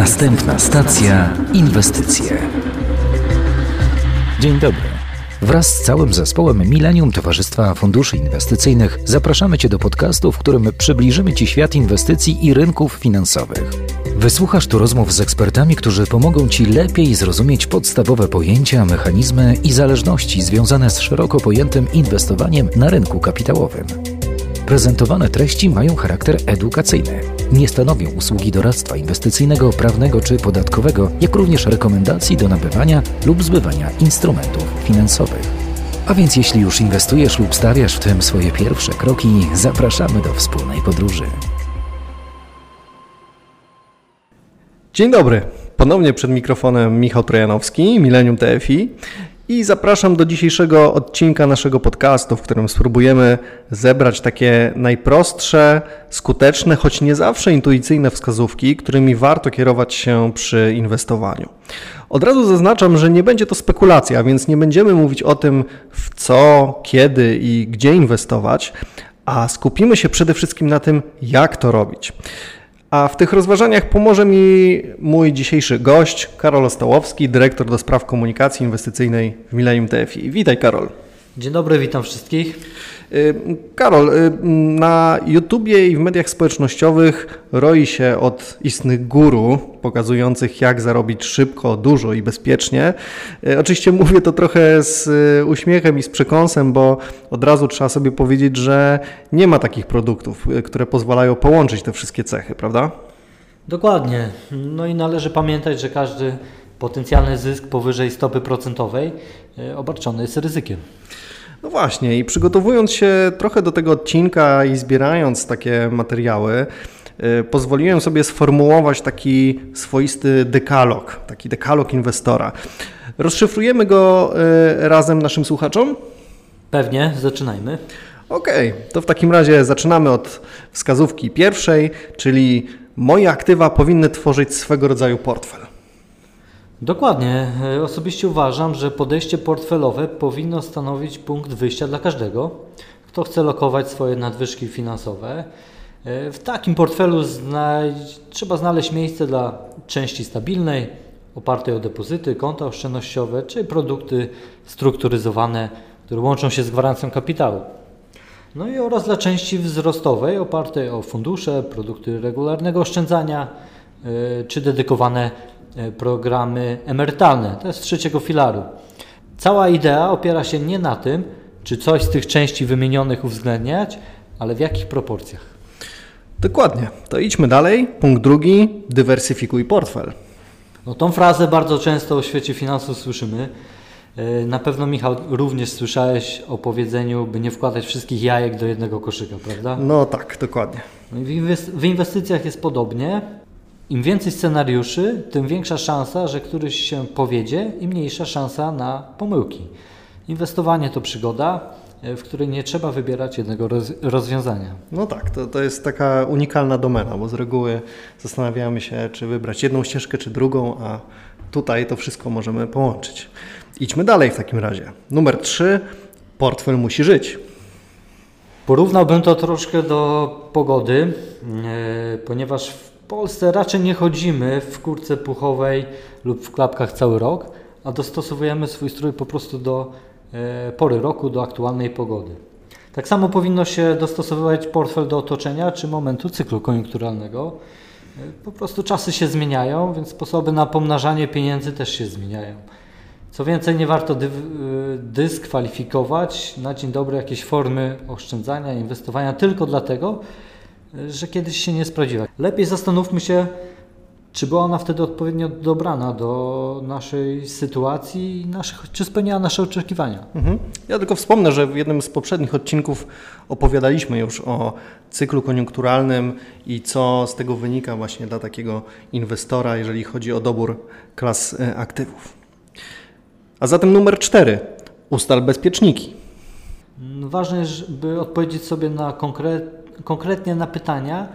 Następna stacja inwestycje. Dzień dobry. Wraz z całym zespołem Millennium Towarzystwa Funduszy Inwestycyjnych zapraszamy Cię do podcastu, w którym przybliżymy Ci świat inwestycji i rynków finansowych. Wysłuchasz tu rozmów z ekspertami, którzy pomogą Ci lepiej zrozumieć podstawowe pojęcia, mechanizmy i zależności związane z szeroko pojętym inwestowaniem na rynku kapitałowym. Prezentowane treści mają charakter edukacyjny. Nie stanowią usługi doradztwa inwestycyjnego, prawnego czy podatkowego, jak również rekomendacji do nabywania lub zbywania instrumentów finansowych. A więc jeśli już inwestujesz lub stawiasz w tym swoje pierwsze kroki, zapraszamy do wspólnej podróży. Dzień dobry. Ponownie przed mikrofonem Michał Trojanowski, Millennium TFI i zapraszam do dzisiejszego odcinka naszego podcastu, w którym spróbujemy zebrać takie najprostsze, skuteczne, choć nie zawsze intuicyjne wskazówki, którymi warto kierować się przy inwestowaniu. Od razu zaznaczam, że nie będzie to spekulacja, więc nie będziemy mówić o tym, w co, kiedy i gdzie inwestować, a skupimy się przede wszystkim na tym, jak to robić. A w tych rozważaniach pomoże mi mój dzisiejszy gość, Karol Ostałowski, dyrektor do spraw komunikacji inwestycyjnej w Millennium TFI. Witaj Karol. Dzień dobry, witam wszystkich. Y, Karol, y, na YouTubie i w mediach społecznościowych roi się od istnych guru pokazujących jak zarobić szybko, dużo i bezpiecznie. Y, oczywiście mówię to trochę z uśmiechem i z przekąsem, bo od razu trzeba sobie powiedzieć, że nie ma takich produktów, które pozwalają połączyć te wszystkie cechy, prawda? Dokładnie. No i należy pamiętać, że każdy potencjalny zysk powyżej stopy procentowej obarczony jest ryzykiem. No właśnie, i przygotowując się trochę do tego odcinka i zbierając takie materiały, y, pozwoliłem sobie sformułować taki swoisty dekalog, taki dekalog inwestora. Rozszyfrujemy go y, razem naszym słuchaczom? Pewnie, zaczynajmy. Okej, okay, to w takim razie zaczynamy od wskazówki pierwszej, czyli moje aktywa powinny tworzyć swego rodzaju portfel. Dokładnie. E, osobiście uważam, że podejście portfelowe powinno stanowić punkt wyjścia dla każdego, kto chce lokować swoje nadwyżki finansowe. E, w takim portfelu trzeba znaleźć miejsce dla części stabilnej, opartej o depozyty, konta oszczędnościowe czy produkty strukturyzowane, które łączą się z gwarancją kapitału. No i oraz dla części wzrostowej, opartej o fundusze, produkty regularnego oszczędzania czy dedykowane E, programy emerytalne. To jest z trzeciego filaru. Cała idea opiera się nie na tym, czy coś z tych części wymienionych uwzględniać, ale w jakich proporcjach. Dokładnie. To idźmy dalej. Punkt drugi. Dywersyfikuj portfel. No, tą frazę bardzo często w świecie finansów słyszymy. E, na pewno, Michał, również słyszałeś o powiedzeniu, by nie wkładać wszystkich jajek do jednego koszyka, prawda? No tak, dokładnie. No w inwestycjach jest podobnie. Im więcej scenariuszy, tym większa szansa, że któryś się powiedzie i mniejsza szansa na pomyłki. Inwestowanie to przygoda, e, w której nie trzeba wybierać jednego rozwiązania. No tak, to, to jest taka unikalna domena, bo z reguły zastanawiamy się, czy wybrać jedną ścieżkę, czy drugą, a tutaj to wszystko możemy połączyć. Idźmy dalej w takim razie. Numer 3. Portfel musi żyć. Porównałbym to troszkę do pogody, e, ponieważ w Polsce raczej nie chodzimy w kurce puchowej lub w klapkach cały rok, a dostosowujemy swój strój po prostu do e, pory roku, do aktualnej pogody. Tak samo powinno się dostosowywać portfel do otoczenia czy momentu cyklu koniunkturalnego. E, po prostu czasy się zmieniają, więc sposoby na pomnażanie pieniędzy też się zmieniają. Co więcej, nie warto dy, e, dyskwalifikować na dzień dobry jakieś formy oszczędzania, inwestowania tylko dlatego, że kiedyś się nie sprawdziła. Lepiej zastanówmy się, czy była ona wtedy odpowiednio dobrana do naszej sytuacji, naszych, czy spełniała nasze oczekiwania. Mhm. Ja tylko wspomnę, że w jednym z poprzednich odcinków opowiadaliśmy już o cyklu koniunkturalnym i co z tego wynika właśnie dla takiego inwestora, jeżeli chodzi o dobór klas e, aktywów. A zatem numer cztery. Ustal bezpieczniki. Ważne jest, by odpowiedzieć sobie na konkretne konkretnie na pytania,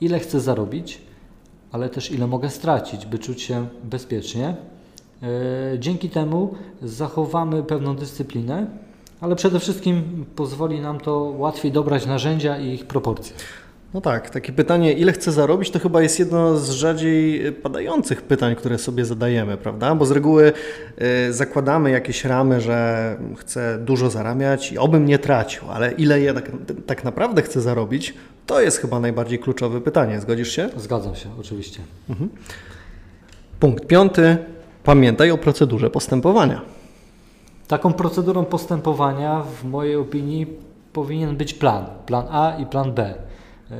ile chcę zarobić, ale też ile mogę stracić, by czuć się bezpiecznie. E, dzięki temu zachowamy pewną dyscyplinę, ale przede wszystkim pozwoli nam to łatwiej dobrać narzędzia i ich proporcje. No tak, takie pytanie, ile chcę zarobić, to chyba jest jedno z rzadziej padających pytań, które sobie zadajemy, prawda? Bo z reguły y, zakładamy jakieś ramy, że chcę dużo zarabiać i obym nie tracił, ale ile ja tak, tak naprawdę chcę zarobić, to jest chyba najbardziej kluczowe pytanie. Zgodzisz się? Zgadzam się, oczywiście. Mhm. Punkt piąty. Pamiętaj o procedurze postępowania. Taką procedurą postępowania, w mojej opinii, powinien być plan. Plan A i plan B.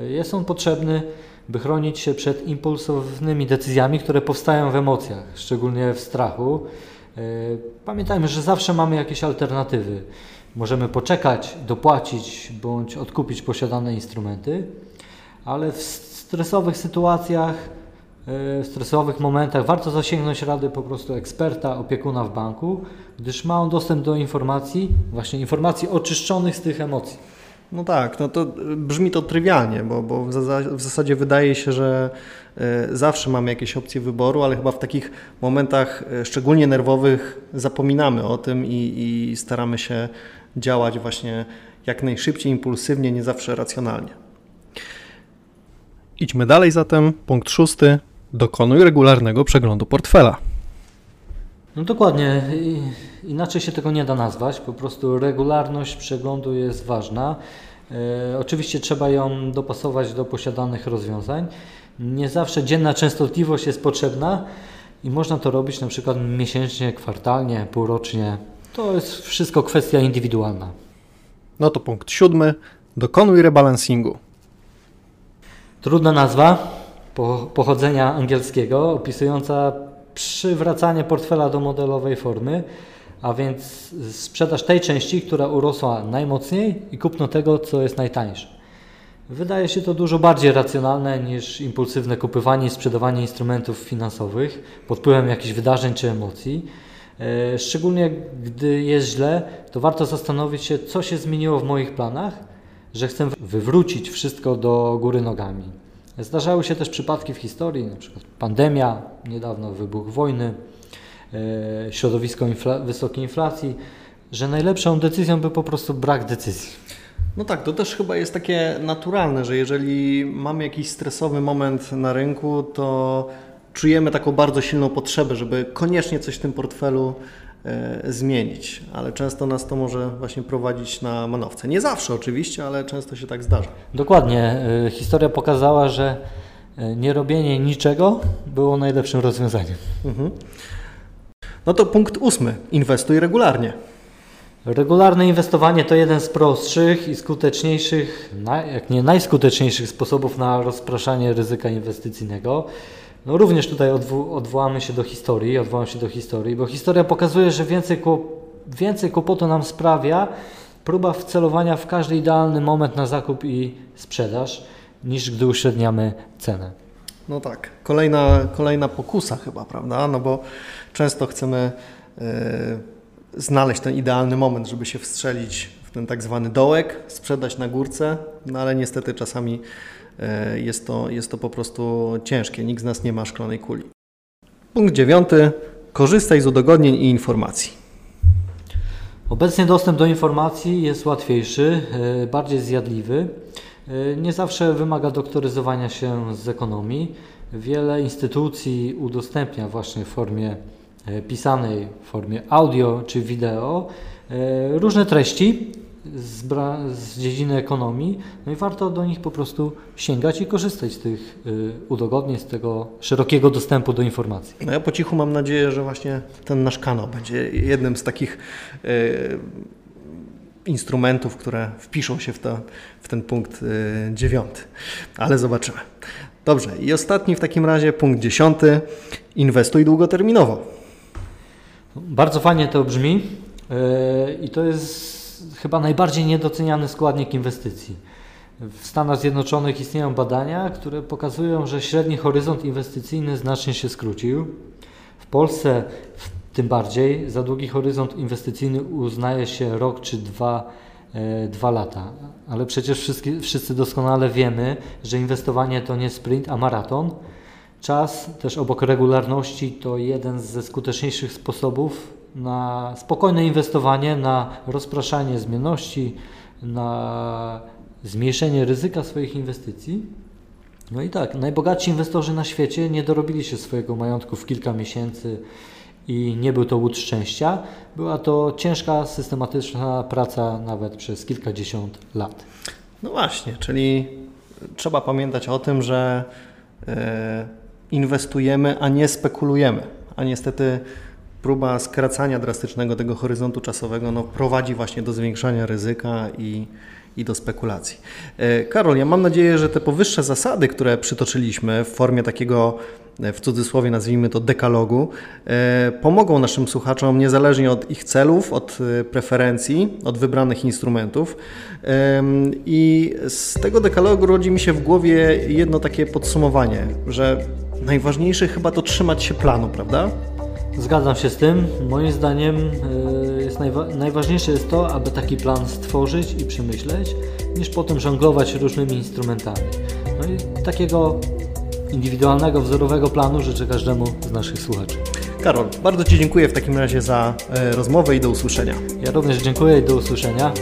Jest on potrzebny, by chronić się przed impulsownymi decyzjami, które powstają w emocjach, szczególnie w strachu. Pamiętajmy, że zawsze mamy jakieś alternatywy. Możemy poczekać, dopłacić bądź odkupić posiadane instrumenty, ale w stresowych sytuacjach, e, w stresowych momentach warto zasięgnąć rady po prostu eksperta, opiekuna w banku, gdyż ma on dostęp do informacji, właśnie informacji oczyszczonych z tych emocji. No tak, no to brzmi to trywialnie, bo, bo w zasadzie wydaje się, że e, zawsze mamy jakieś opcje wyboru, ale chyba w takich momentach e, szczególnie nerwowych zapominamy o tym i, i staramy się działać właśnie jak najszybciej, impulsywnie, nie zawsze racjonalnie. Idźmy dalej zatem. Punkt szósty. Dokonuj regularnego przeglądu portfela. No dokładnie, inaczej się tego nie da nazwać. Po prostu regularność przeglądu jest ważna. E, oczywiście trzeba ją dopasować do posiadanych rozwiązań. Nie zawsze dzienna częstotliwość jest potrzebna i można to robić na przykład miesięcznie, kwartalnie, półrocznie. To jest wszystko kwestia indywidualna. No to punkt siódmy. Dokonuj rebalansingu. Trudna nazwa pochodzenia angielskiego, opisująca przywracanie portfela do modelowej formy, a więc sprzedaż tej części, która urosła najmocniej i kupno tego, co jest najtańsze. Wydaje się to dużo bardziej racjonalne niż impulsywne kupywanie i sprzedawanie instrumentów finansowych pod wpływem jakichś wydarzeń czy emocji. E, szczególnie gdy jest źle, to warto zastanowić się, co się zmieniło w moich planach, że chcę wywrócić wszystko do góry nogami. Zdarzały się też przypadki w historii, przykład pandemia, niedawno wybuch wojny, e, środowisko infla wysokiej inflacji, że najlepszą decyzją był po prostu brak decyzji. No tak, to też chyba jest takie naturalne, że jeżeli mamy jakiś stresowy moment na rynku, to czujemy taką bardzo silną potrzebę, żeby koniecznie coś w tym portfelu zmienić, ale często nas to może właśnie prowadzić na manowce. Nie zawsze oczywiście, ale często się tak zdarza. Dokładnie. E, historia pokazała, że e, nierobienie niczego było najlepszym rozwiązaniem. Mhm. No to punkt ósmy. Inwestuj regularnie. Regularne inwestowanie to jeden z prostszych i skuteczniejszych, jak nie najskuteczniejszych sposobów na rozpraszanie ryzyka inwestycyjnego. No również tutaj odwo odwołamy się do historii, odwołam się do historii, bo historia pokazuje, że więcej, więcej kłopotu nam sprawia próba wcelowania w każdy idealny moment na zakup i sprzedaż, niż gdy uśredniamy cenę. No tak, kolejna, kolejna pokusa chyba, prawda? No bo często chcemy yy, znaleźć ten idealny moment, żeby się wstrzelić ten tak zwany dołek, sprzedać na górce, no ale niestety czasami E, jest to, jest to po prostu ciężkie. Nikt z nas nie ma szklanej kuli. Punkt dziewiąty. Korzystaj z udogodnień i informacji. Obecnie dostęp do informacji jest łatwiejszy, e, bardziej zjadliwy. E, nie zawsze wymaga doktoryzowania się z ekonomii. Wiele instytucji udostępnia właśnie w formie pisanej, w formie audio czy wideo różne treści, z, z dziedziny ekonomii, no i warto do nich po prostu sięgać i korzystać z tych y, udogodnień, z tego szerokiego dostępu do informacji. No ja po cichu mam nadzieję, że właśnie ten nasz kanał będzie jednym z takich y, instrumentów, które wpiszą się w, to, w ten punkt y, dziewiąty, ale zobaczymy. Dobrze, i ostatni w takim razie punkt dziesiąty. Inwestuj długoterminowo. Bardzo fajnie to brzmi y, i to jest chyba najbardziej niedoceniany składnik inwestycji. W Stanach Zjednoczonych istnieją badania, które pokazują, że średni horyzont inwestycyjny znacznie się skrócił. W Polsce tym bardziej za długi horyzont inwestycyjny uznaje się rok czy dwa, e, dwa lata. Ale przecież wszyscy, wszyscy doskonale wiemy, że inwestowanie to nie sprint, a maraton. Czas też obok regularności to jeden ze skuteczniejszych sposobów na spokojne inwestowanie, na rozpraszanie zmienności, na zmniejszenie ryzyka swoich inwestycji. No i tak, najbogatsi inwestorzy na świecie nie dorobili się swojego majątku w kilka miesięcy i nie był to łód szczęścia. Była to ciężka, systematyczna praca nawet przez kilkadziesiąt lat. No właśnie, czyli trzeba pamiętać o tym, że e, inwestujemy, a nie spekulujemy. A niestety próba skracania drastycznego tego horyzontu czasowego no, prowadzi właśnie do zwiększania ryzyka i, i do spekulacji. E, Karol, ja mam nadzieję, że te powyższe zasady, które przytoczyliśmy w formie takiego e, w cudzysłowie nazwijmy to dekalogu, e, pomogą naszym słuchaczom niezależnie od ich celów, od preferencji, od wybranych instrumentów. I z tego dekalogu rodzi mi się w głowie jedno takie podsumowanie, że najważniejsze chyba to trzymać się planu, prawda? Zgadzam się z tym. Moim zdaniem e, jest najwa najważniejsze jest to, aby taki plan stworzyć i przemyśleć, niż potem żonglować różnymi instrumentami. No i takiego indywidualnego, wzorowego planu życzę każdemu z naszych słuchaczy. Karol, bardzo Ci dziękuję w takim razie za e, rozmowę i do usłyszenia. Ja również dziękuję i do usłyszenia.